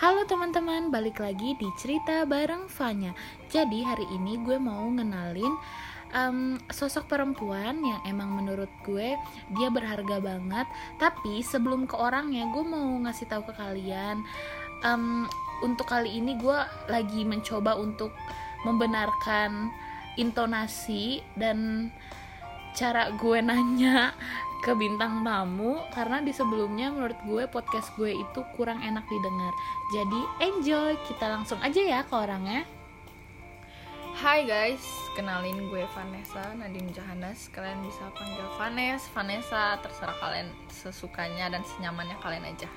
Halo teman-teman, balik lagi di cerita bareng Fanya. Jadi hari ini gue mau ngenalin um, sosok perempuan yang emang menurut gue dia berharga banget. Tapi sebelum ke orangnya, gue mau ngasih tahu ke kalian. Um, untuk kali ini gue lagi mencoba untuk membenarkan intonasi dan cara gue nanya ke bintang tamu karena di sebelumnya menurut gue podcast gue itu kurang enak didengar. Jadi enjoy, kita langsung aja ya ke orangnya. Hai guys, kenalin gue Vanessa Nadine Johannes. Kalian bisa panggil Vanes, Vanessa, terserah kalian sesukanya dan senyamannya kalian aja.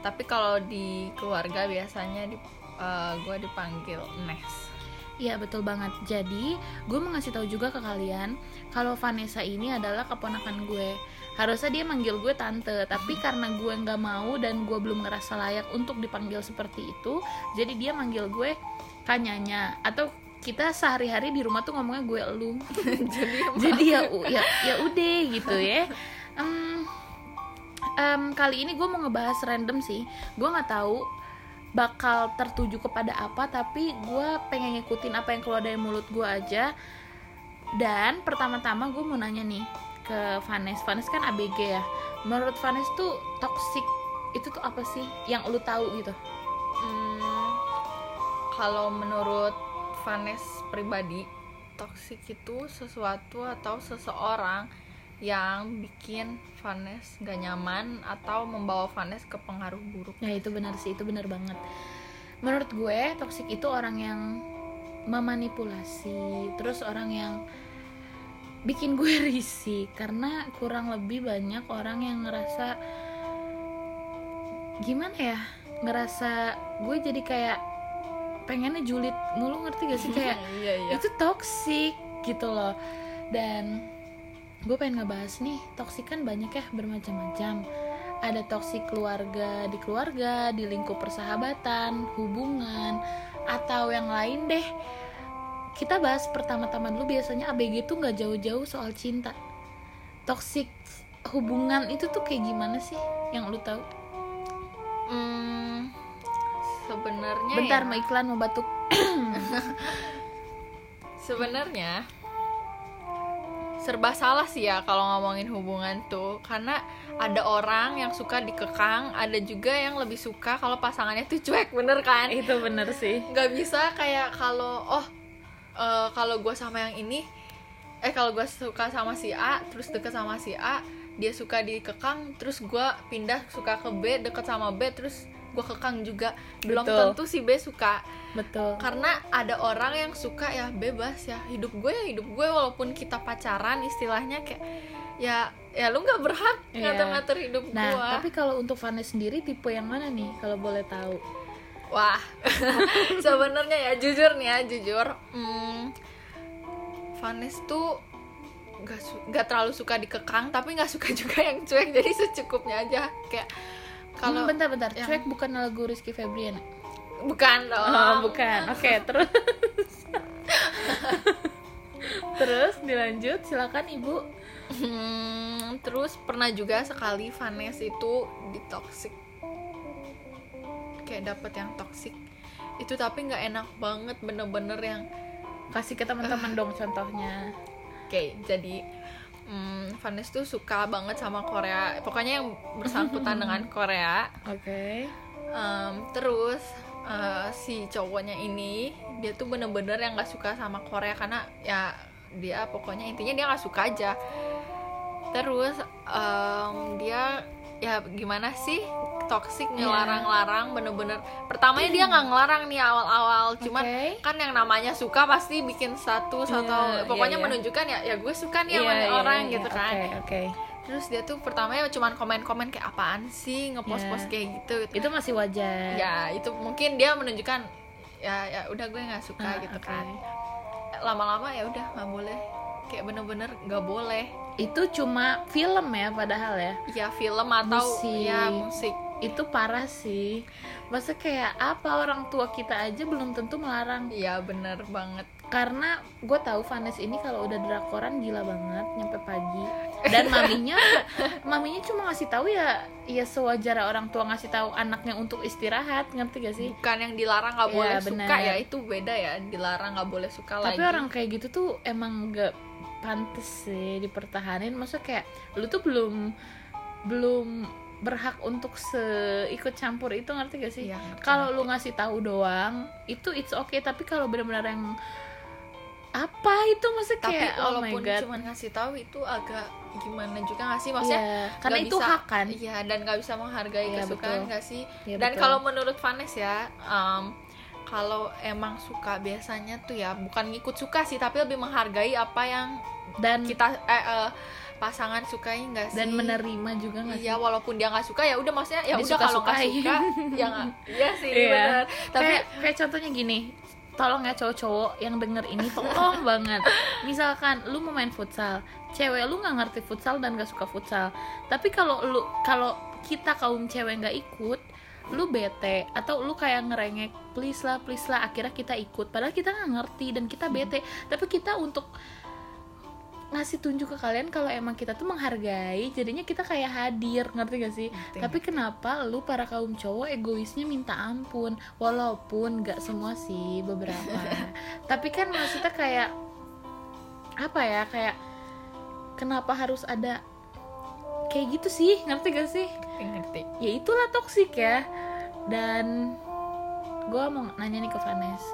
Tapi kalau di keluarga biasanya di, uh, gue dipanggil Nes. Iya betul banget. Jadi gue mau ngasih tahu juga ke kalian kalau Vanessa ini adalah keponakan gue. Harusnya dia manggil gue tante, tapi karena gue nggak mau dan gue belum ngerasa layak untuk dipanggil seperti itu, jadi dia manggil gue kanyanya atau kita sehari-hari di rumah tuh ngomongnya gue lu. Jadi jadi ya ya ya udah gitu ya. Um, um, kali ini gue mau ngebahas random sih. Gue nggak tahu bakal tertuju kepada apa tapi gue pengen ngikutin apa yang keluar dari mulut gue aja dan pertama-tama gue mau nanya nih ke Vanes Vanes kan ABG ya menurut Vanes tuh toxic itu tuh apa sih yang lu tahu gitu hmm, kalau menurut Vanes pribadi toxic itu sesuatu atau seseorang yang bikin Vanes gak nyaman atau membawa Vanes ke pengaruh buruk. Ya itu benar sih, itu benar banget. Menurut gue toxic itu orang yang memanipulasi, terus orang yang bikin gue risih karena kurang lebih banyak orang yang ngerasa gimana ya ngerasa gue jadi kayak pengennya julid mulu ngerti gak sih? Kayak iya, iya. itu toxic gitu loh. Dan gue pengen ngebahas nih toksik kan banyak ya bermacam-macam. Ada toksik keluarga di keluarga di lingkup persahabatan hubungan atau yang lain deh kita bahas pertama-tama dulu biasanya ABG tuh nggak jauh-jauh soal cinta. Toksik hubungan itu tuh kayak gimana sih yang lu tahu? Hmm, sebenarnya bentar ya, mau iklan mau batuk. Sebenarnya serba salah sih ya kalau ngomongin hubungan tuh karena ada orang yang suka dikekang ada juga yang lebih suka kalau pasangannya tuh cuek bener kan? Itu bener sih. Nggak bisa kayak kalau oh uh, kalau gue sama yang ini eh kalau gue suka sama si A terus deket sama si A dia suka dikekang terus gue pindah suka ke B deket sama B terus gue kekang juga. Belum Betul. tentu si B suka. Betul. Karena ada orang yang suka ya bebas ya. Hidup gue ya hidup gue walaupun kita pacaran istilahnya kayak ya ya lu nggak berhak Iya. ngatur-ngatur hidup nah gue tapi kalau untuk Vanes sendiri tipe yang mana nih kalau boleh tahu wah. Sebenarnya ya jujur nih ya jujur. Hmm, Vanes tuh gak, gak terlalu suka dikekang tapi nggak suka juga yang cuek jadi secukupnya aja. Kayak kalau Hmm, bentar-bentar yang- cuek bukan lagu Rizky Febrian bukan dong. Oh, bukan. Oke, terus. terus dilanjut, silakan Ibu. Hmm, terus pernah juga sekali Vanes itu ditoksik kayak dapet yang toksik itu tapi nggak enak banget bener-bener yang Kasih ke teman-teman dong contohnya. kayak jadi hmm, Vanes tuh suka banget sama Korea. Pokoknya yang bersangkutan dengan Korea. Oke. Em, terus eh, si cowoknya ini dia tuh bener-bener yang nggak suka sama Korea karena ya dia pokoknya intinya dia nggak suka aja. Terus em, dia ya gimana sih toxic Iya. ngelarang-larang bener-bener pertamanya dia nggak ngelarang nih awal-awal cuman Oke. kan yang namanya suka pasti bikin status Iya, atau pokoknya iya, iya. menunjukkan ya ya gue suka nih sama Iya, nih iya, orang iya, gitu kan Oke, oke. terus dia tuh pertamanya cuman komen-komen kayak apaan sih ngepost-post Iya. kayak gitu Itu masih wajar. ya itu mungkin dia menunjukkan ya ya udah gue nggak suka Ah, gitu oke. kan lama-lama ya udah nggak boleh kayak bener-bener nggak boleh Itu cuma film ya padahal ya. ya film atau Musik. ya musik Itu parah sih. Masa kayak apa orang tua kita aja belum tentu melarang iya bener banget karena gue tahu Vanes ini kalau udah drakoran gila banget nyampe pagi dan maminya maminya cuma ngasih tahu ya ya sewajar orang tua ngasih tahu anaknya untuk istirahat ngerti gak sih bukan yang dilarang nggak Iya, boleh benar. suka ya itu beda ya dilarang nggak boleh suka tapi lagi orang kayak gitu tuh emang gak pantes sih dipertahanin. Maksudnya kayak lu tuh belum belum berhak untuk seikut campur itu ngerti gak sih? Ngerti, kalau lu ngasih tahu doang itu it's okay. Tapi kalau benar-benar yang apa itu maksudnya tapi kayak oh my walaupun god. cuma ngasih tahu itu agak gimana juga nggak sih? Maksudnya Iya, karena itu bisa- hak kan? Iya dan nggak bisa menghargai Iya, kesukaan nggak sih? Iya, dan kalau menurut Vanes ya em, kalau emang suka biasanya tuh ya bukan ngikut suka sih tapi lebih menghargai apa yang dan kita eh, eh, pasangan sukai nggak sih? dan menerima juga nggak Iya sih? walaupun dia nggak suka ya udah maksudnya ya udah kalau nggak suka ya nggak iya sih Iya. benar tapi kayak kayak contohnya gini tolong ya cowok-cowok yang denger ini tolong banget. Misalkan lu mau main futsal cewek lu nggak ngerti futsal dan gak suka futsal. Tapi kalau lu kalau kita kaum cewek nggak ikut lu bete atau lu kayak ngerengek please lah please lah akhirnya kita ikut. Padahal kita nggak ngerti dan kita bete. Tapi kita untuk ngasih tunjuk ke kalian kalau emang kita tuh menghargai jadinya kita kayak hadir. Ngerti gak sih? Ngerti. tapi kenapa lu para kaum cowok egoisnya minta ampun? Walaupun gak semua sih beberapa. Tapi kan maksudnya kayak apa ya kayak kenapa harus ada kayak gitu sih? Ngerti gak sih ngerti. Ya itulah toksik ya. Dan gue mau nanya nih ke Vanes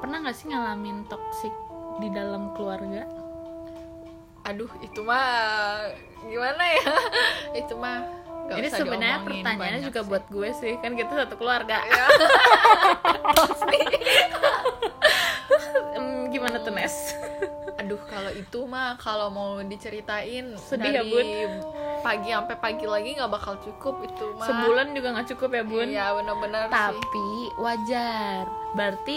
pernah gak sih ngalamin toksik di dalam keluarga? Aduh itu mah gimana ya? Itu mah nggak ini sebenarnya pertanyaannya juga sih. buat gue sih. Kan kita satu keluarga. Ya. Gimana tuh Nes kalau itu mah kalau mau diceritain Sedih ya, dari Bun. pagi sampai pagi lagi nggak bakal cukup itu mah. Sebulan juga nggak cukup ya bun. Iya benar-benar sih. Tapi wajar. Berarti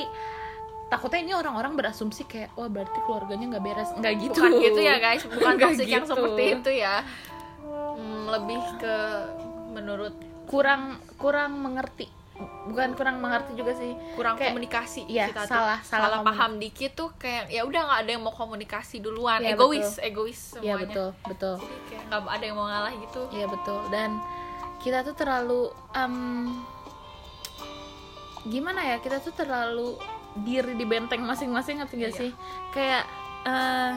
takutnya ini orang-orang berasumsi kayak wah berarti keluarganya nggak beres. Nggak gitu. Bukan gitu ya guys. Bukan Nggak toxic yang gitu. seperti itu ya. Hmm, lebih ke menurut kurang kurang mengerti bukan kurang mengerti juga sih. Kurang Kayak- komunikasi iya, kita tuh. salah- salah komunik- paham dikit tuh kayak ya udah nggak ada yang mau komunikasi duluan. Iya, egois egois Iya semuanya. betul betul. Jadi kayak nggak ada yang mau ngalah gitu. Iya betul. Dan kita tuh terlalu em, gimana ya? Kita tuh terlalu diri di benteng masing-masing ngerti gak Iya. sih? Kayak eh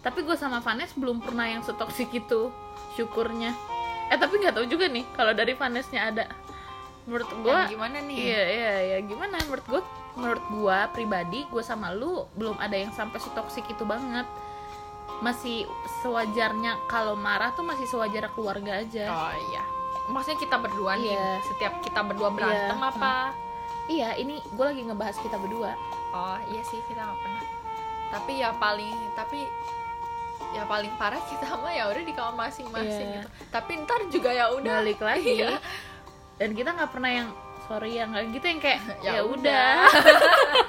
tapi gue sama Vanes belum pernah yang setoksik itu. Syukurnya. Eh tapi nggak tahu juga nih kalau dari Vanesnya ada menurut gue gimana nih? iya iya iya. Gimana? Menurut gue menurut gue pribadi gue sama lu belum ada yang sampai setoksik itu banget. Masih sewajarnya kalau marah tuh masih sewajarnya keluarga aja. Oh iya. Maksudnya kita berdua nih Iya. setiap kita berdua berantem Iya. apa? Iya ini gue lagi ngebahas kita berdua. Oh iya sih kita nggak pernah. Tapi ya paling tapi ya paling parah kita mah ya udah di kamar masing-masing Iya. gitu. Tapi ntar juga ya udah. Balik lagi. Iya. Dan kita nggak pernah yang sorry yang gitu yang kayak Ya ya, udah.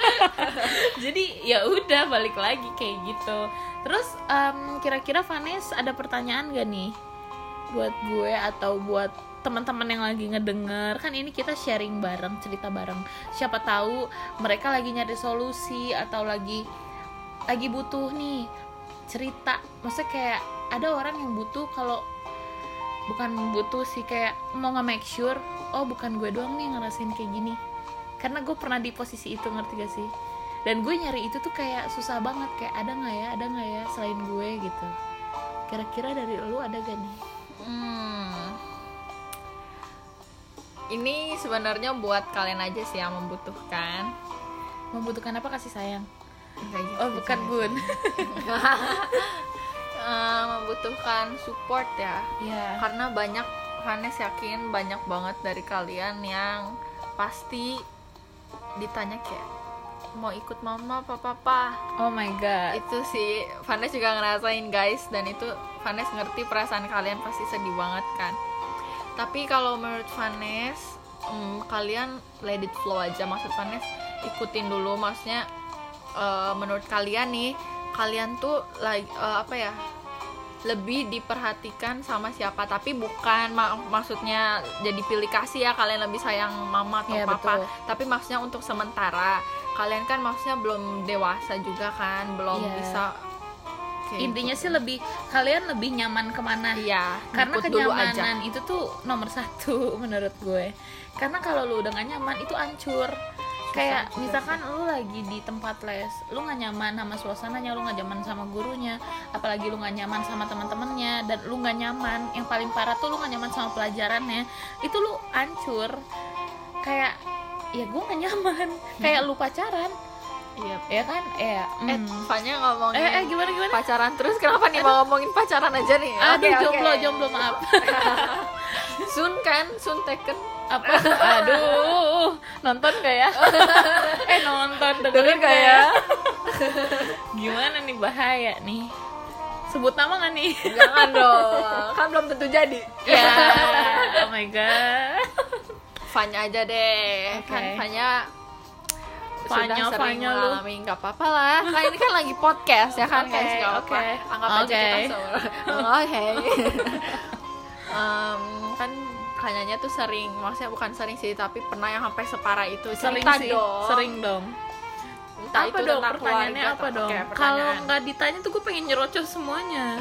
jadi ya udah balik lagi kayak gitu. Terus em, kira-kira Vanes ada pertanyaan gak nih? Buat gue atau buat teman-teman yang lagi ngedenger. Kan ini kita sharing bareng cerita bareng. Siapa tahu mereka lagi nyari solusi atau lagi lagi butuh nih cerita. Maksudnya kayak ada orang yang butuh kalau bukan butuh sih kayak mau nge make sure oh bukan gue doang nih ngerasain kayak gini. Karena gue pernah di posisi itu ngerti gak sih? Dan gue nyari itu tuh kayak susah banget kayak ada nggak ya ada nggak ya selain gue gitu. Kira-kira dari lu ada gak nih? Hmm. Ini sebenarnya buat kalian aja sih yang membutuhkan. membutuhkan apa? Kasih sayang. Enggak gitu oh bukan bun. Eh, membutuhkan support ya. ya Karena banyak Vanes yakin banyak banget dari kalian yang pasti ditanya kayak mau ikut mama apa papa? Oh my god. Itu sih Vanes juga ngerasain guys. Dan itu Vanes ngerti perasaan kalian pasti sedih banget kan? Tapi kalau menurut Vanes hmm, kalian let it flow aja. Maksud Vanes ikutin dulu. Maksudnya eh, menurut kalian nih kalian tuh lagi eh, apa ya lebih diperhatikan sama siapa. Tapi bukan ma- maksudnya jadi pilih kasih ya kalian lebih sayang mama atau Iya, papa. betul. tapi maksudnya untuk sementara kalian kan maksudnya belum dewasa juga kan belum Iya. bisa intinya sih lebih kalian lebih nyaman ke mana? Iya karena kenyamanan itu tuh nomor satu menurut gue. Karena kalau lu udah gak nyaman itu hancur kayak misalkan lu lagi di tempat les lu gak nyaman sama suasananya lu gak nyaman sama gurunya apalagi lu gak nyaman sama teman-temannya dan lu gak nyaman yang paling parah tuh lu gak nyaman sama pelajarannya itu lu hancur. Kayak ya gue gak nyaman. Kayak lu pacaran. Iya ya kan? Ya eh mm. Fanya ngomongin eh, eh gimana gimana? pacaran terus kenapa nih mau ngomongin pacaran aja nih? Aduh oke. jomblo jomblo maaf Sun kan? Sun Taken. Apa? Aduh. Nonton gak ya? Eh nonton. Denger dengerin gak gak ya? gimana nih bahaya nih? Sebut nama gak nih? Jangan dong. Kan belum tentu jadi. Ya. Oh my god. Fanya aja deh. Oke. kan Fanya Fanya, sudah sering Fanya mengalami. Nggak apa-apa lah. Kan ini kan lagi podcast ya kan Oke, guys nggak apa oke. anggap aja Oke. kita oke Em, kan kayaknya tuh sering maksudnya bukan sering sih tapi pernah yang sampai separah itu. Sering Cerita sih dong. sering dong. Entah apa itu dong pertanyaannya apa atau- dong? kalau nggak ditanya tuh gue pengen nyerocos semuanya.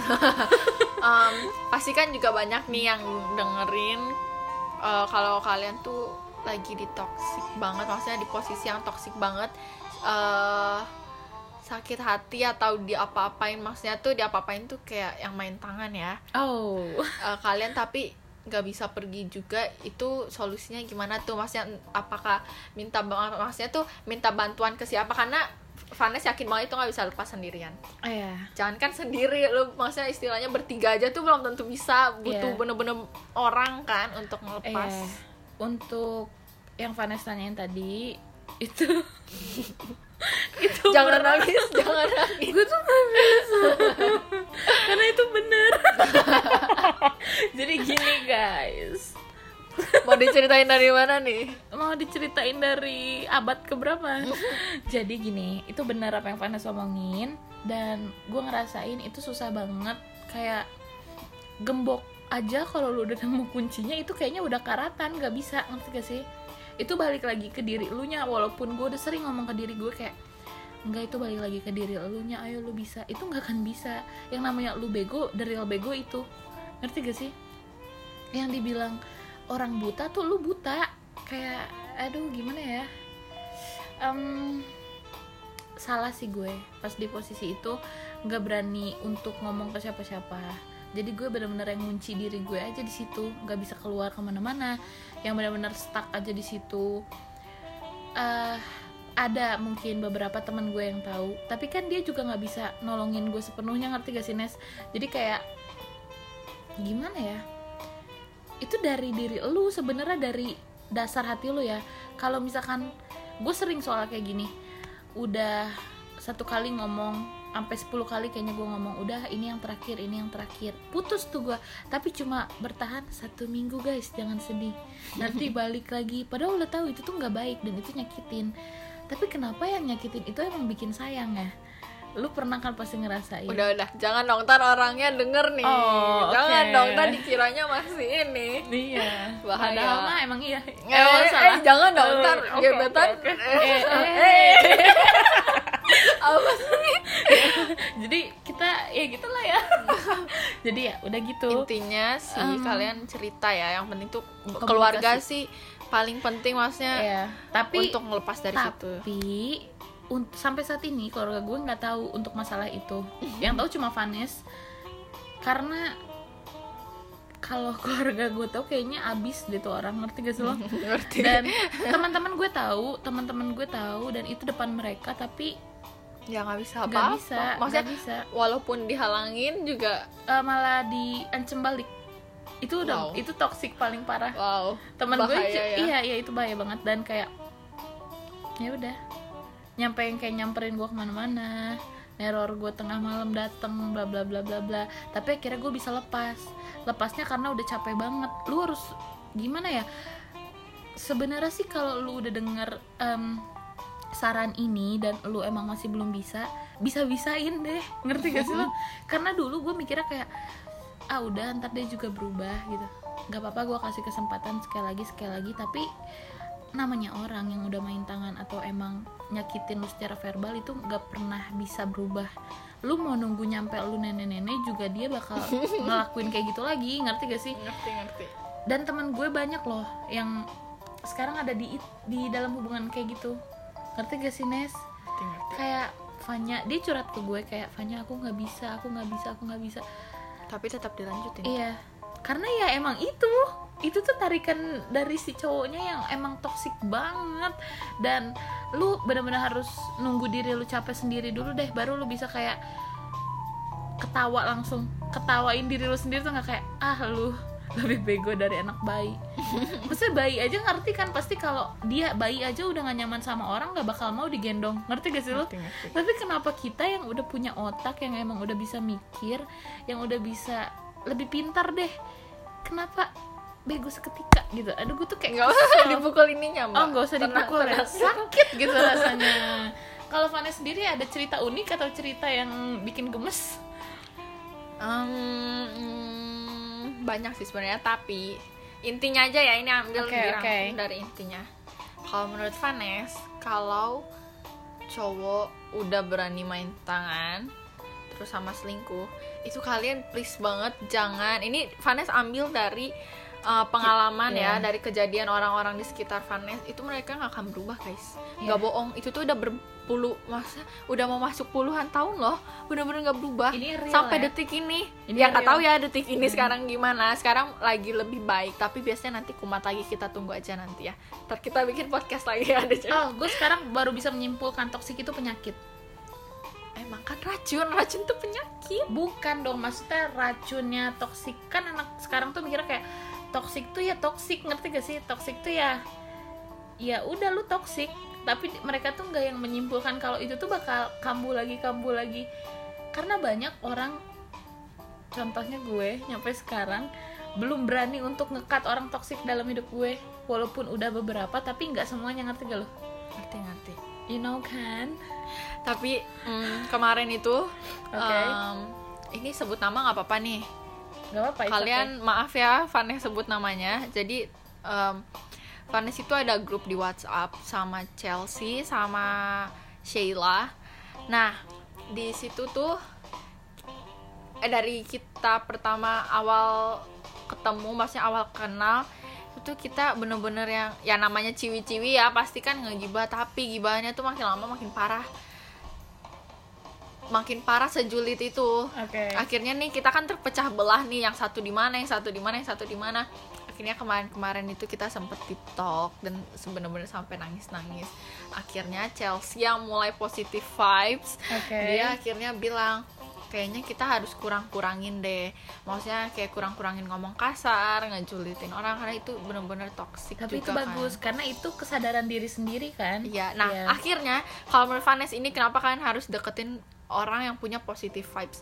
Em, pasti kan juga banyak nih yang dengerin eh, kalau kalian tuh lagi di toxic banget maksudnya di posisi yang toxic banget eh sakit hati atau di apa-apain maksudnya tuh di apa-apain tuh kayak yang main tangan ya. Oh. Eh, kalian tapi nggak bisa pergi juga itu solusinya gimana tuh? Maksudnya apakah minta maksudnya tuh minta bantuan ke siapa? Karena Vanes yakin banget itu nggak bisa lepas sendirian. Iya. Jangan kan sendiri lu maksudnya istilahnya bertiga aja tuh belum tentu bisa. Butuh Iya. bener-bener orang kan untuk ngelepas. Eh, untuk yang Vanessa tanyain tadi itu. Itu jangan berat. nangis jangan nangis. Gue tuh gak bisa. Karena itu bener. Jadi gini guys. Mau diceritain dari mana nih? Mau diceritain dari abad keberapa? Jadi gini itu bener apa yang Vanessa omongin. Dan gue ngerasain itu susah banget. Kayak gembok aja kalau lu udah nemu kuncinya itu kayaknya udah karatan gak bisa. Ngerti gak sih itu balik lagi ke diri lu nya walaupun gue udah sering ngomong ke diri gue kayak enggak itu balik lagi ke diri lu nya ayo lu bisa. Itu nggak akan bisa. Yang namanya lu bego dari real bego itu. Ngerti gak sih? Yang dibilang orang buta tuh lu buta. Kayak aduh gimana ya? Em, salah sih gue. Pas di posisi itu nggak berani untuk ngomong ke siapa-siapa jadi gue bener-bener yang ngunci diri gue aja di situ. Nggak bisa keluar ke mana-mana. Yang bener-bener stuck aja di situ. Eh ada mungkin beberapa teman gue yang tahu. Tapi kan dia juga nggak bisa nolongin gue sepenuhnya. Ngerti gak sih Nes? Jadi kayak gimana ya? Itu dari diri lu sebenarnya dari dasar hati lu ya. Kalau misalkan gue sering soal kayak gini. Udah satu kali ngomong sampai 10 kali kayaknya gue ngomong udah ini yang terakhir ini yang terakhir. Putus tuh gue tapi cuma bertahan satu minggu guys. Jangan sedih. Nanti balik lagi. Padahal udah tahu itu tuh nggak baik dan itu nyakitin. Tapi kenapa yang nyakitin itu emang bikin sayang ya? Lu pernah kan pasti ngerasain. Udah udah. Jangan dong. Ntar orangnya denger nih. Oh, jangan oke. dong. Ntar dikiranya masih ini. Iya. Bahaya. padahal mah emang iya. Eh, eh, jangan dong. Oh, oke, gebetan. Eh, Eh, eh. apa sih? Jadi kita ya gitulah ya. Jadi ya udah gitu. Intinya sih Em. kalian cerita ya yang penting tuh keluarga sih paling penting maksudnya ya tapi untuk ngelepas dari situ. tapi sampai saat ini keluarga gue nggak tahu untuk masalah itu. Yang tahu cuma Vanes. Karena kalau keluarga gue tahu kayaknya abis deh tuh orang ngerti gak sih lo? Ngerti. Dan teman-teman gue tahu teman-teman gue tahu dan itu depan mereka tapi ya nggak bisa nggak apa-apa. bisa maksudnya nggak bisa. walaupun dihalangin juga Eh, malah diancam balik. Itu udah Wow. itu toxic paling parah. Wow temen gue bahaya ya. iya iya itu bahaya banget. Dan kayak ya udah. Nyampe yang kayak nyamperin gue ke mana-mana neror gue tengah malam dateng bla bla bla bla bla. Tapi akhirnya gue bisa lepas. Lepasnya karena udah capek banget. Lu harus gimana ya? Sebenarnya sih kalau lu udah denger em, saran ini dan lu emang masih belum bisa bisa bisain deh. Ngerti gak sih lo karena dulu gue mikirnya kayak ah udah ntar dia juga berubah gitu. Nggak apa-apa gue kasih kesempatan sekali lagi sekali lagi. Tapi namanya orang yang udah main tangan atau emang nyakitin lu secara verbal itu nggak pernah bisa berubah. Lu mau nunggu nyampe lu nenek-nenek juga dia bakal ngelakuin kayak gitu lagi ngerti gak sih? Ngerti ngerti. Dan teman gue banyak loh yang sekarang ada di di dalam hubungan kayak gitu ngerti gak sih Nes? Ngerti ngerti. Kayak Fanya dia curhat ke gue kayak Fanya aku nggak bisa aku nggak bisa aku nggak bisa. Tapi tetap dilanjutin. Iya. Karena ya emang itu. Itu tuh tarikan dari si cowoknya yang emang toksik banget. Dan lu benar-benar harus nunggu diri lu capek sendiri dulu deh baru lu bisa kayak ketawa langsung. Ketawain diri lu sendiri tuh nggak kayak ah lu lebih bego dari anak bayi. Maksudnya bayi aja ngerti kan pasti kalau dia bayi aja udah gak nyaman sama orang nggak bakal mau digendong. Ngerti gak sih ngerti tapi kenapa kita yang udah punya otak yang emang udah bisa mikir yang udah bisa lebih pintar deh? Kenapa bego seketika gitu? Aduh gue tuh kayak nggak usah dipukul ininya mbak. Oh nggak usah Tenang, dipukul ya? tenang. sakit gitu rasanya. Kalau Vanessa sendiri ada cerita unik atau cerita yang bikin gemes? Em, mm, banyak sih sebenarnya tapi intinya aja ya ini ambil dirangkum oke. dari intinya kalau menurut Vanes kalau cowok udah berani main tangan terus sama selingkuh itu kalian please banget jangan ini Vanes ambil dari uh, pengalaman ya Iya. dari kejadian orang-orang di sekitar Vanes itu mereka nggak akan berubah guys nggak bohong itu tuh udah berpuluh masa udah mau masuk puluhan tahun loh bener-bener nggak berubah. Ini real sampai ya? detik ini. Ini ya nggak tahu ya detik ini sekarang gimana. Sekarang lagi lebih baik tapi biasanya nanti kumat lagi kita tunggu aja nanti ya. Ntar kita bikin podcast lagi ada cewek oh gue sekarang baru bisa menyimpulkan toksik itu penyakit. Emang kan racun racun tuh penyakit. Bukan dong maksudnya racunnya toksik kan anak sekarang tuh mikirnya kayak toksik tuh ya toksik ngerti gak sih? Toksik tuh ya ya udah lu toksik tapi mereka tuh nggak yang menyimpulkan kalau itu tuh bakal kambuh lagi kambuh lagi. Karena banyak orang contohnya gue nyampe sekarang belum berani untuk ngekat orang toksik dalam hidup gue. Walaupun udah beberapa tapi nggak semuanya ngerti gak lo? Ngerti ngerti. You know kan? Tapi mm, kemarin itu Oke. em, ini sebut nama nggak apa-apa nih. Nggak apa-apa kalian maaf ya Vanes sebut namanya. Jadi em, Vanes itu ada grup di WhatsApp sama Chelsea sama Sheila. Nah di situ tuh eh, dari kita pertama awal ketemu maksudnya awal kenal itu kita bener-bener yang ya namanya ciwi-ciwi ya pasti kan ngegibah tapi gibahnya tuh makin lama makin parah. Makin parah sejulit itu. Okay. akhirnya nih kita kan terpecah belah nih yang satu di mana yang satu di mana yang satu di mana akhirnya kemarin-kemarin itu kita sempet TikTok dan sebenarnya sampai nangis-nangis akhirnya Chelsea yang mulai positive vibes Oke. dia akhirnya bilang kayaknya kita harus kurang-kurangin deh maksudnya kayak kurang-kurangin ngomong kasar ngejulitin orang karena itu bener-bener toxic tapi itu juga kan. bagus karena itu kesadaran diri sendiri kan Iya, nah Iya. akhirnya kalau menurut Vanes ini kenapa kalian harus deketin orang yang punya positive vibes?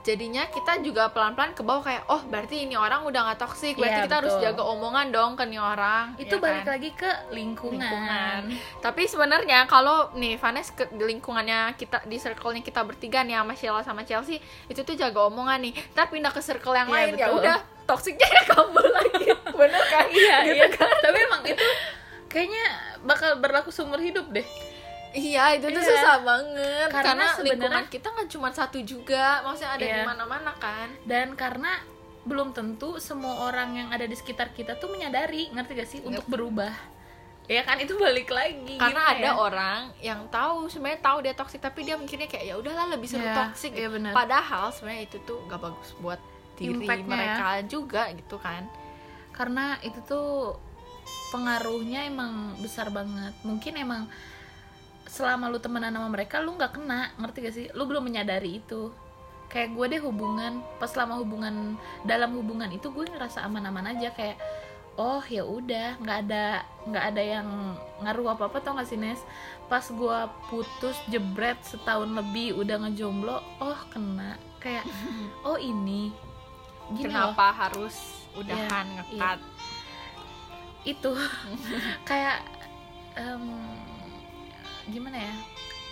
Jadinya kita juga pelan-pelan ke bawah kayak oh berarti ini orang udah nggak toxic, berarti Iya, kita harus betul. jaga omongan dong ke nih orang. itu ya balik kan? lagi ke lingkungan, Lingkungan. Tapi sebenarnya kalau nih Vanes ke di lingkungannya kita di circle-nya kita bertiga nih sama Sheila sama Chelsea itu tuh jaga omongan nih. Tapi pindah ke circle yang Iya, lain ya udah toksiknya ya kabur lagi. Bener kan? iya Gitu iya kan? tapi emang itu kayaknya bakal berlaku seumur hidup deh Iya itu tuh Iya. susah banget Karena karena, sebenarnya- lingkungan kita nggak cuma satu juga, maksudnya ada Iya. di mana-mana kan. dan karena belum tentu semua orang yang ada di sekitar kita tuh menyadari ngerti gak sih untuk berubah ya kan itu balik lagi Karena gimana ada ya? orang yang tahu sebenarnya tahu dia toksik tapi dia mikirnya kayak ya udahlah lebih seru Iya, toksik. iya benar. Padahal sebenarnya itu tuh gak bagus buat diri Impact-nya mereka juga gitu kan. karena itu tuh pengaruhnya emang besar banget mungkin emang selama lu temenan sama mereka lu nggak kena ngerti gak sih? Lu belum menyadari itu. Kayak gue deh hubungan pas selama hubungan dalam hubungan itu gue ngerasa aman-aman aja kayak oh ya udah nggak ada nggak ada yang ngaruh apa apa tau gak sih Nes? Pas gue putus jebret setahun lebih udah ngejomblo oh kena. Kayak oh ini. Gini loh. Kenapa harus udahan Iya, ngekat? itu. Kayak em, gimana ya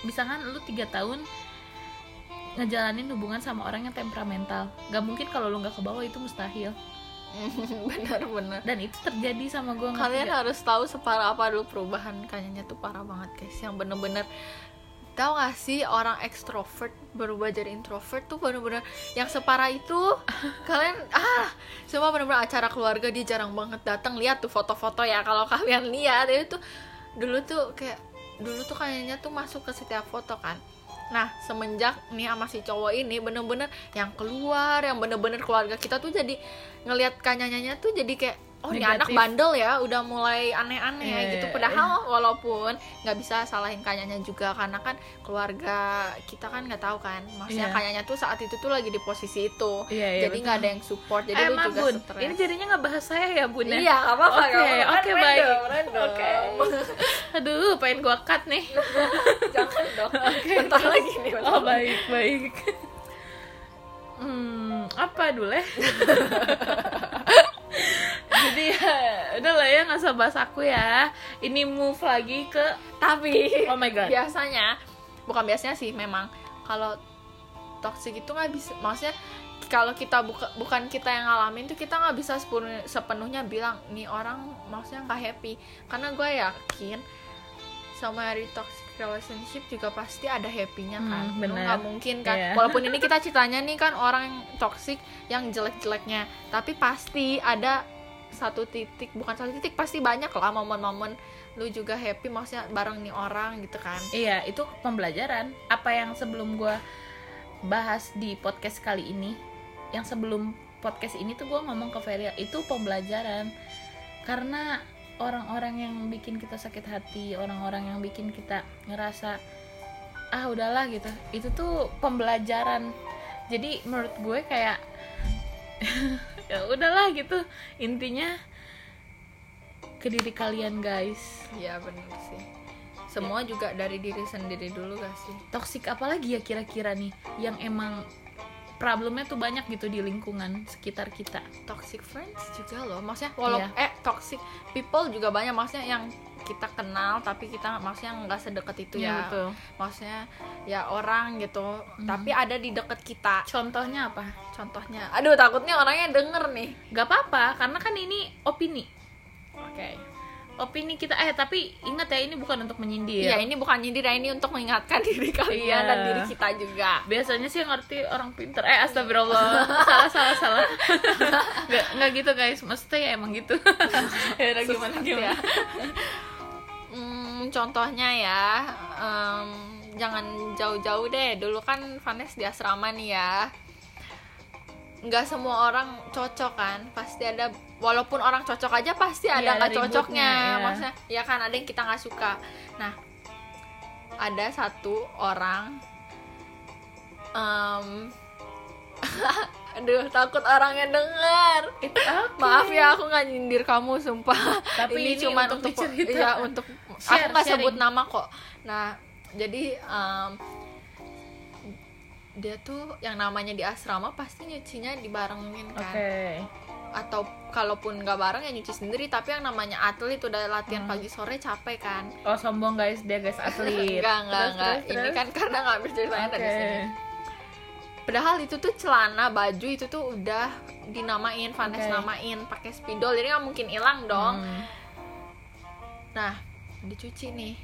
misalkan lu tiga tahun ngejalanin hubungan sama orang yang temperamental. Gak mungkin kalau lu nggak ke bawah itu mustahil. Bener-bener. dan itu terjadi sama gue Kalian harus tahu separah apa dulu perubahan. Kayaknya tuh parah banget guys, yang bener-bener tahu gak sih orang ekstrovert berubah jadi introvert tuh bener-bener yang separah itu. Kalian ah semua bener-bener acara keluarga dia jarang banget datang. Lihat tuh foto-foto ya kalau kalian lihat. Itu dulu tuh kayak dulu tuh kayaknya tuh masuk ke setiap foto kan. Nah semenjak nih sama si cowok ini bener-bener yang keluar yang bener-bener keluarga kita tuh jadi ngelihat kanyanya tuh jadi kayak oh ini anak bandel ya udah mulai aneh-aneh Iya, gitu. iya, padahal walaupun nggak bisa salahin kanyanya juga karena kan keluarga kita kan nggak tahu kan. Maksudnya Iya. kanyanya tuh saat itu tuh lagi di posisi itu. Iya, iya, jadi nggak ada yang support. Jadi eh lu juga bun stres. ini jadinya nggak bahas saya ya bun ya? iya nggak apa-apa Oke, oke, baik. Oke. aduh pengen gua cut nih. Jangan dong. Bentar lagi nih bentar oh baik baik. Hmm apa dulu ya jadi ya udah lah ya nggak usah bahas aku ya. Ini move lagi ke tapi oh my god. biasanya bukan biasanya sih memang. Kalau toxic itu nggak bisa maksudnya kalau kita buka, bukan kita yang ngalamin tuh kita nggak bisa sepenuh- sepenuhnya bilang nih orang maksudnya nggak happy. Karena gue yakin sama dari toxic relationship juga pasti ada happynya kan. Hmm, Lu benar. nggak mungkin kan. Iya. walaupun ini kita ceritanya nih kan orang yang toxic yang jelek-jeleknya. Tapi pasti ada satu titik bukan satu titik pasti banyak lah momen-momen lu juga happy maksudnya bareng nih orang gitu kan. Iya itu pembelajaran. Apa yang sebelum gua bahas di podcast kali ini yang sebelum podcast ini tuh gua ngomong ke Feria itu pembelajaran. Karena orang-orang yang bikin kita sakit hati orang-orang yang bikin kita ngerasa ah udahlah gitu. Itu tuh pembelajaran. Jadi menurut gue kayak ya udahlah gitu. Intinya ke diri kalian guys. Iya bener sih. Semua juga dari diri sendiri dulu gak sih? Toxic apalagi ya kira-kira nih yang emang problemnya tuh banyak gitu di lingkungan sekitar kita. Toxic friends juga loh maksudnya walau Iya. eh toxic people juga banyak maksudnya yang kita kenal tapi kita maksudnya nggak sedekat itu Iya, ya. betul. maksudnya ya orang gitu Mhm. tapi ada di deket kita. Contohnya apa? Contohnya aduh takutnya orangnya denger nih. Gak apa-apa karena kan ini opini. Oke opini kita eh tapi ingat ya ini bukan untuk menyindir Iya ini bukan nyindir ya ini untuk mengingatkan diri kalian Iya. dan diri kita juga biasanya sih ngerti orang pinter eh astagfirullah salah salah salah nggak nggak gitu guys maksudnya ya emang gitu ya udah gimana gimana ya. Hmm, contohnya ya, em, jangan jauh-jauh deh. Dulu kan Vanes di asrama nih ya. Nggak semua orang cocok kan. Pasti ada, walaupun orang cocok aja pasti ada Iya, nggak ada cocoknya. iya. Maksudnya, ya kan ada yang kita nggak suka. Nah, ada satu orang. em, aduh takut orangnya denger It's okay. Maaf ya aku nggak nyindir kamu sumpah. Tapi ini cuma untuk untuk, diceritakan. iya untuk Share, aku nggak sebut nama kok. Nah jadi em, dia tuh yang namanya di asrama pasti nyucinya dibarengin kan atau kalaupun nggak bareng ya nyuci sendiri tapi yang namanya atlet udah latihan Hmm. pagi sore capek kan oh sombong guys dia guys atlet enggak enggak Terus, enggak terus, ini kan karena ngambil ceritanya oke dari sini Padahal itu tuh celana, baju itu tuh udah dinamain. Vanes namain pakai spidol, jadi nggak mungkin hilang dong. Hmm. Nah, dicuci nih.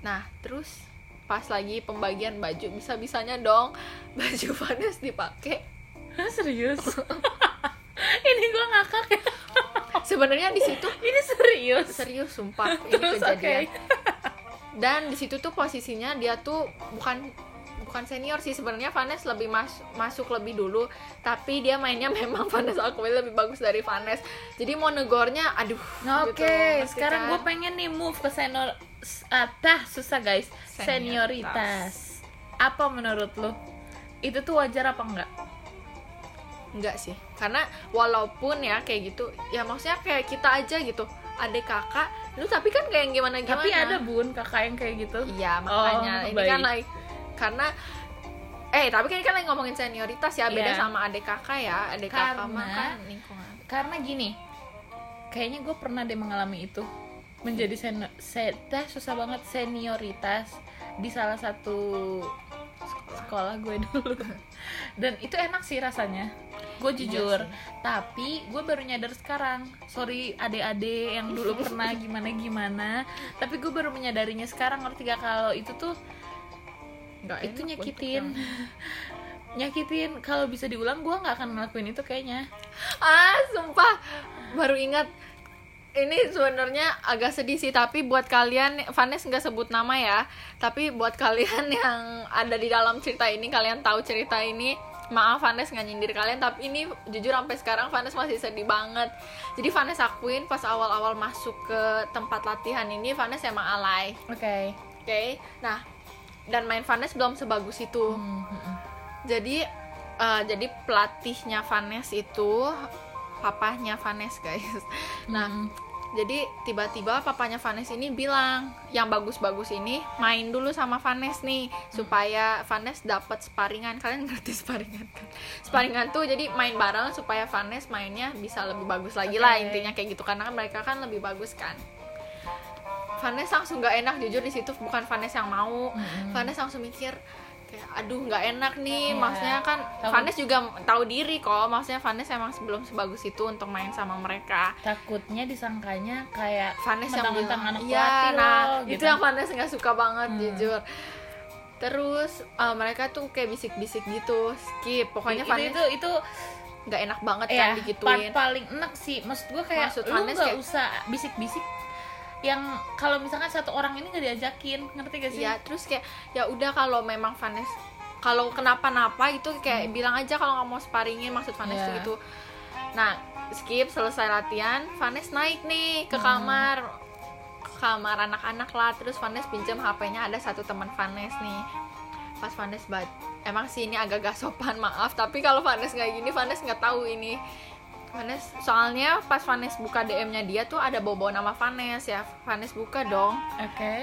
Nah, terus pas lagi pembagian baju bisa-bisanya dong baju Vanes dipakai. Serius ini gua ngakak ya Sebenarnya di situ ini serius serius sumpah ini Terus, kejadian. oke. Dan di situ tuh posisinya dia tuh bukan bukan senior sih sebenarnya Vanes lebih mas- masuk lebih dulu tapi dia mainnya memang Vanes Aquil lebih bagus dari Vanes jadi mau negornya aduh Oke, gitu. Ngerti sekarang kan? gue pengen nih move ke senior Atah, susah guys Senioritas. Senioritas Apa menurut lo? Itu tuh wajar apa enggak? Enggak sih. Karena walaupun ya kayak gitu ya maksudnya kayak kita aja gitu. Adik kakak lu tapi kan kayak gimana gimana Tapi ada bun kakak yang kayak gitu. Iya makanya. Oh, ini baik. kan like karena eh tapi kan ini kan lagi ngomongin senioritas ya beda Iya. sama adik kakak ya. Adik kakak Karena- mah kan lingkungan. Karena gini Kayaknya gue pernah deh mengalami itu. Menjadi sen se- dah susah banget senioritas Di salah satu sekolah. gue dulu. Dan itu enak sih rasanya Gue Iya jujur sih. tapi gue baru nyadar sekarang. Sorry adik-adik yang dulu pernah gimana gimana tapi gue baru menyadarinya sekarang ngerti gak kalau itu tuh Nggak itu nyakitin. nyakitin kalau bisa diulang gue nggak akan ngelakuin itu kayaknya. Ah sumpah. Baru ingat ini sebenarnya agak sedih sih tapi buat kalian Vanes nggak sebut nama ya. Tapi buat kalian yang ada di dalam cerita ini kalian tahu cerita ini maaf Vanes nggak nyindir kalian tapi ini jujur sampai sekarang Vanes masih sedih banget. Jadi Vanes akuin pas awal-awal masuk ke tempat latihan ini Vanes emang alay. Oke. Oke? Nah dan main Vanes belum sebagus itu. Hmm, jadi eh, jadi pelatihnya Vanes itu papahnya Vanes guys. Nah jadi tiba-tiba papanya Vanes ini bilang yang bagus-bagus ini main dulu sama Vanes nih supaya Vanes dapat sparingan. Kalian ngerti sparingan kan? Sparingan tuh jadi main bareng supaya Vanes mainnya bisa lebih bagus lagi lah Oke. intinya kayak gitu. Karena kan mereka kan lebih bagus kan. Vanes langsung nggak enak jujur di situ bukan Vanes yang mau. Vanes langsung mikir kayak aduh nggak enak nih Iya. maksudnya kan Tahu. Vanes juga tahu diri kok maksudnya Vanes emang sebelum sebagus itu untuk main sama mereka takutnya disangkanya kayak Vanes yang bilang anak pelatih nah loh, itu gitu. yang Vanes nggak suka banget Hmm. jujur terus eh, mereka tuh kayak bisik-bisik gitu skip pokoknya Vanes itu itu nggak enak banget ya kan part digituin paling enak sih maksud gue kayak Maksud lu nggak kayak- usah bisik-bisik yang kalau misalkan satu orang ini nggak diajakin ngerti gak sih? Ya terus kayak ya udah kalau memang Vanes kalau kenapa-napa itu kayak bilang aja kalau nggak mau sparingin maksud Vanes tuh gitu. Nah skip selesai latihan Vanes naik nih ke Hmm. kamar ke kamar anak-anak lah. Terus Vanes pinjam HP-nya ada satu teman Vanes nih. Pas Vanes bat emang sih ini agak gak sopan maaf. Tapi kalau Vanes nggak gini Vanes nggak tahu ini Vanes soalnya pas Vanes buka DM-nya dia tuh ada bobo nama Vanes ya Vanes buka dong oke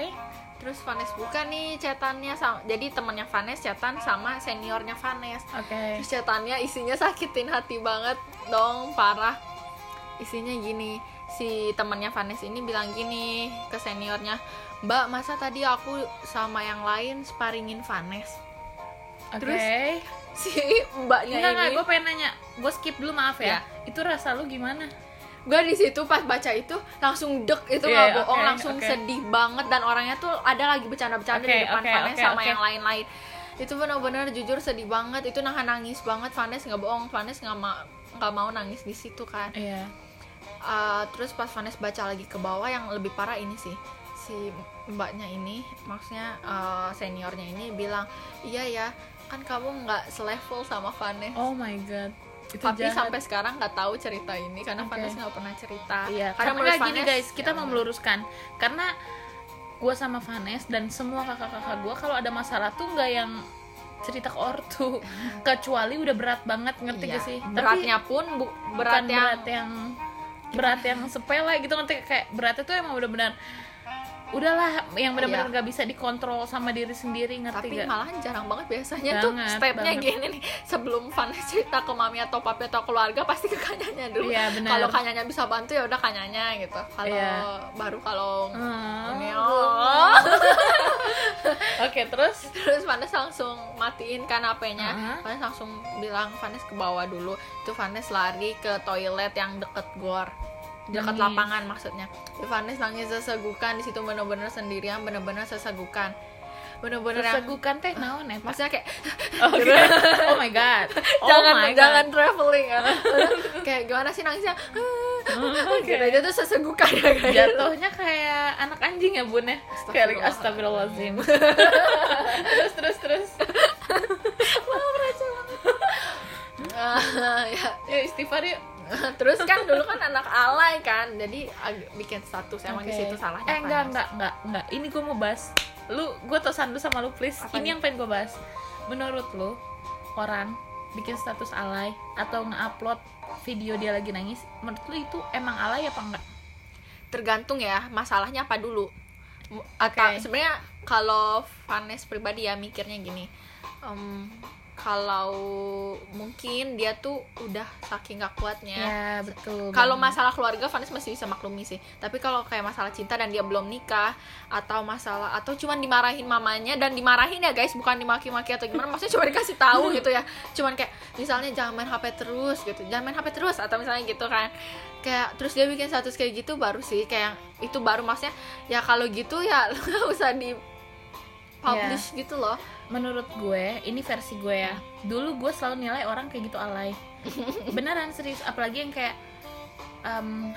Terus Vanes buka nih chatannya sama jadi temennya Vanes chatan sama seniornya Vanes. oke Terus chatannya isinya sakitin hati banget dong, parah. Isinya gini, si temennya Vanes ini bilang gini ke seniornya, "Mbak, masa tadi aku sama yang lain sparingin Vanes?" oke terus Si mbaknya enggak ini. gue pengen nanya. Gue skip dulu maaf ya. Ya. itu rasa lu gimana? Gue di situ pas baca itu langsung dek itu Iya, nggak bohong oke, langsung oke. sedih banget dan orangnya tuh ada lagi bercanda-bercanda Oke, di depan oke, Vanes oke, sama oke. yang lain-lain. Itu benar-benar jujur sedih banget itu nahan nangis banget. Vanes nggak bohong Vanes nggak mau nggak mau nangis di situ kan. Iya. Uh, terus pas Vanes baca lagi ke bawah yang lebih parah ini sih si mbaknya ini maksudnya uh, seniornya ini bilang iya ya kan kamu nggak selevel sama Vanes. Oh my god. Itu tapi jahat. sampai sekarang nggak tahu cerita ini karena Oke. Vanes nggak pernah cerita. Iya, karena karena nggak gini Vanes, guys, kita ya. mau meluruskan. Karena gue sama Vanes dan semua kakak-kakak gue kalau ada masalah tuh nggak yang cerita ke ortu, kecuali udah berat banget ngerti Iya. gak sih? Tapi beratnya pun bu, berat bukan yang berat yang berat yang sepele gitu ngerti? Kayak beratnya tuh emang bener-bener udahlah yang benar-benar Iya. nggak bisa dikontrol sama diri sendiri ngerti tapi gak? malahan jarang banget biasanya tuh Banget, stepnya banget. gini nih sebelum Vanes cerita ke mami atau papi atau keluarga pasti ke kanyanya dulu Iya, kalau kanyanya bisa bantu ya udah kanyanya gitu kalau Iya. baru kalau Hmm. Oke terus terus Vanes langsung matiin kan HP-nya Uh-huh. Vanes langsung bilang Vanes ke bawah dulu itu Vanes lari ke toilet yang deket gor dekat lapangan maksudnya Vanes nangis sesegukan di situ bener-bener sendirian bener-bener sesegukan bener-bener yang sesegukan teh naon ya maksudnya kayak Oke. Oh my god. Oh jangan my God. jangan traveling ya kayak gimana sih nangisnya Oke. gitu itu tuh sesegukan ya guys Jatuhnya kayak anak anjing ya bun ya. Kayak astagfirullahaladzim. terus terus terus. Ah, ya Ya istighfar yuk. terus kan dulu kan anak alay kan jadi bikin status emang di Oke. situ salahnya Eh enggak Vanes. enggak enggak enggak. Ini gue mau bahas. Lu gue tosan dulu sama lu please. Apa ini nih? yang pengen gue bahas. Menurut lu orang bikin status alay atau nge-upload video dia lagi nangis, menurut lu itu emang alay apa enggak? tergantung ya masalahnya apa dulu Oke. sebenarnya kalau Vanes pribadi ya mikirnya gini em, kalau mungkin dia tuh udah saking gak kuatnya. Ya, betul. kalau masalah keluarga Vanes masih bisa maklumi sih. Tapi kalau kayak masalah cinta dan dia belum nikah atau masalah atau cuman dimarahin mamanya dan dimarahin ya guys bukan dimaki-maki atau gimana maksudnya cuma dikasih tahu gitu ya. Cuman kayak misalnya jangan main HP terus gitu jangan main HP terus atau misalnya gitu kan. Kayak terus dia bikin status kayak gitu baru sih kayak itu baru maksudnya ya kalau gitu ya lu nggak usah di publish gitu loh menurut gue ini versi gue ya dulu gue selalu nilai orang kayak gitu alay. Beneran serius. Apalagi yang kayak em,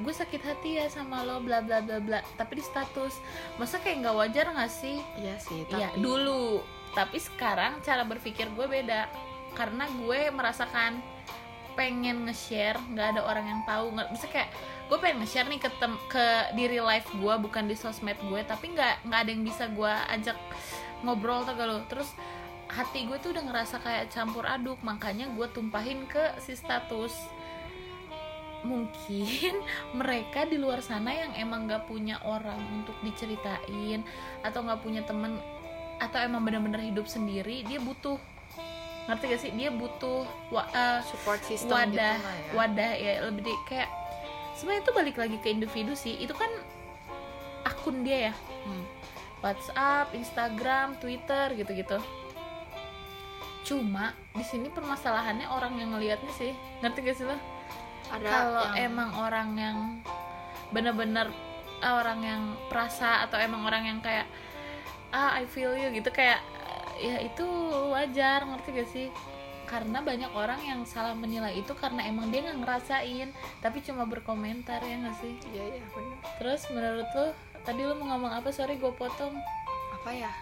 gue sakit hati ya sama lo bla bla bla bla. Tapi di status. Masa kayak nggak wajar nggak sih? Iya sih Iya tapi dulu. Tapi sekarang cara berpikir gue beda. Karena gue merasakan pengen nge-share nggak ada orang yang tahu. Bisa kayak gue pengen nge-share nih ke tem ke diri live gue bukan di sosmed gue. Tapi nggak nggak ada yang bisa gue ajak ngobrol tau gak lo. Terus hati gue tuh udah ngerasa kayak campur aduk makanya gue tumpahin ke si status. Mungkin mereka di luar sana yang emang gak punya orang untuk diceritain atau nggak punya temen atau emang bener-bener hidup sendiri dia butuh. Ngerti gak sih? Dia butuh wa- eh, support system wadah gitu lah ya. wadah ya lebih di, kayak sebenarnya itu balik lagi ke individu sih. Itu kan akun dia ya. Hmm. WhatsApp, Instagram, Twitter gitu-gitu. Cuma di sini permasalahannya orang yang ngelihatnya sih, ngerti gak sih lo? Kalau yang emang orang yang bener-bener ah, orang yang perasa atau emang orang yang kayak ah I feel you gitu kayak eh, ya itu wajar ngerti gak sih? Karena banyak orang yang salah menilai itu karena emang dia nggak ngerasain, tapi cuma berkomentar ya nggak sih? iya iya Terus menurut lo tadi lo mau ngomong apa? Sorry gue potong. apa ya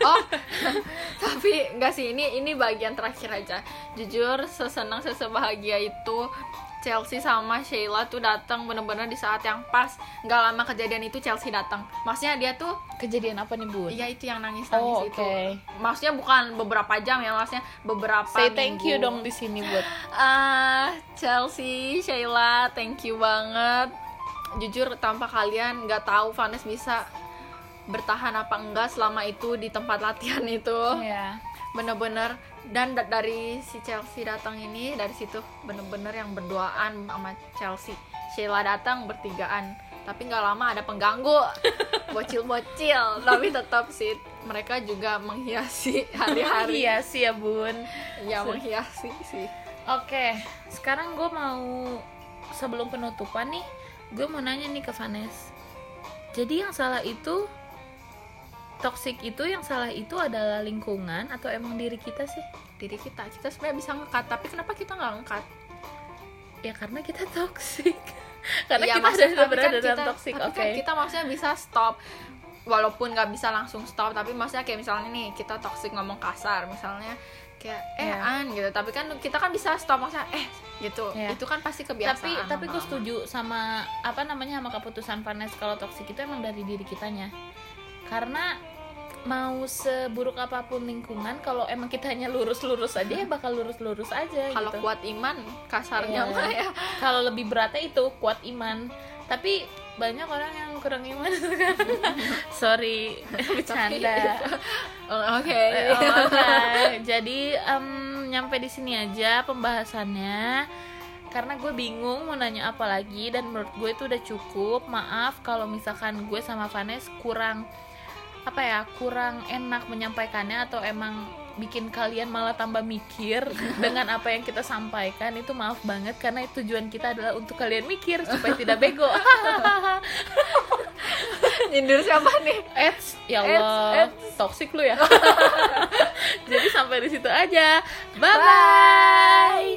oh tapi enggak sih ini ini bagian terakhir aja jujur sesenang sesebahagia itu Chelsea sama Sheila tuh datang bener-bener di saat yang pas nggak lama kejadian itu Chelsea datang maksudnya dia tuh Kejadian apa nih bun? iya itu yang nangis nangis Oh, itu oke. maksudnya bukan beberapa jam ya maksudnya beberapa Say thank you minggu. dong di sini buat Ah, Chelsea, Sheila, thank you banget. Jujur tanpa kalian nggak tahu Vanes bisa bertahan apa enggak selama itu di tempat latihan itu. ya. Bener-bener dan da- dari si Chelsea datang ini dari situ bener-bener yang berduaan sama Chelsea. Sheila datang bertigaan tapi nggak lama ada pengganggu bocil-bocil tapi tetap sih mereka juga menghiasi hari-hari sih ya bun. ya menghiasi sih Oke, sekarang gue mau sebelum penutupan nih, gue mau nanya nih ke Vanes. Jadi yang salah itu toxic itu yang salah itu adalah lingkungan atau emang diri kita sih? diri kita kita sebenarnya bisa ngekat tapi kenapa kita nggak ngekat Ya karena kita toxic. karena Iya, kita tapi berada kan dalam kita- toxic. tapi Oke. kan kita maksudnya bisa stop walaupun nggak bisa langsung stop tapi maksudnya kayak misalnya nih kita toxic ngomong kasar misalnya kayak eh Iya. an gitu tapi kan kita kan bisa stop maksudnya eh gitu Iya. itu kan pasti kebiasaan tapi tapi gue lama-lama. setuju sama apa namanya sama keputusan Vanes kalau toxic itu emang dari diri kitanya karena mau seburuk apa pun lingkungan kalau emang kita hanya lurus-lurus aja ya bakal lurus-lurus aja kalau gitu kuat iman kasarnya Iya. mah ya kalau lebih beratnya itu kuat iman tapi banyak orang yang kurang iman. Sekarang sorry. Bercanda. Oh, oke. Eh, oke. jadi em, nyampe di sini aja pembahasannya. Karena gue bingung mau nanya apa lagi dan menurut gue itu udah cukup. Maaf kalau misalkan gue sama Vanes kurang apa ya kurang enak menyampaikannya atau emang bikin kalian malah tambah mikir dengan apa yang kita sampaikan itu maaf banget karena tujuan kita adalah untuk kalian mikir supaya tidak bego nyindir siapa nih Eits, ya Allah, eits. toxic lu ya. Jadi sampai di situ aja. Bye bye.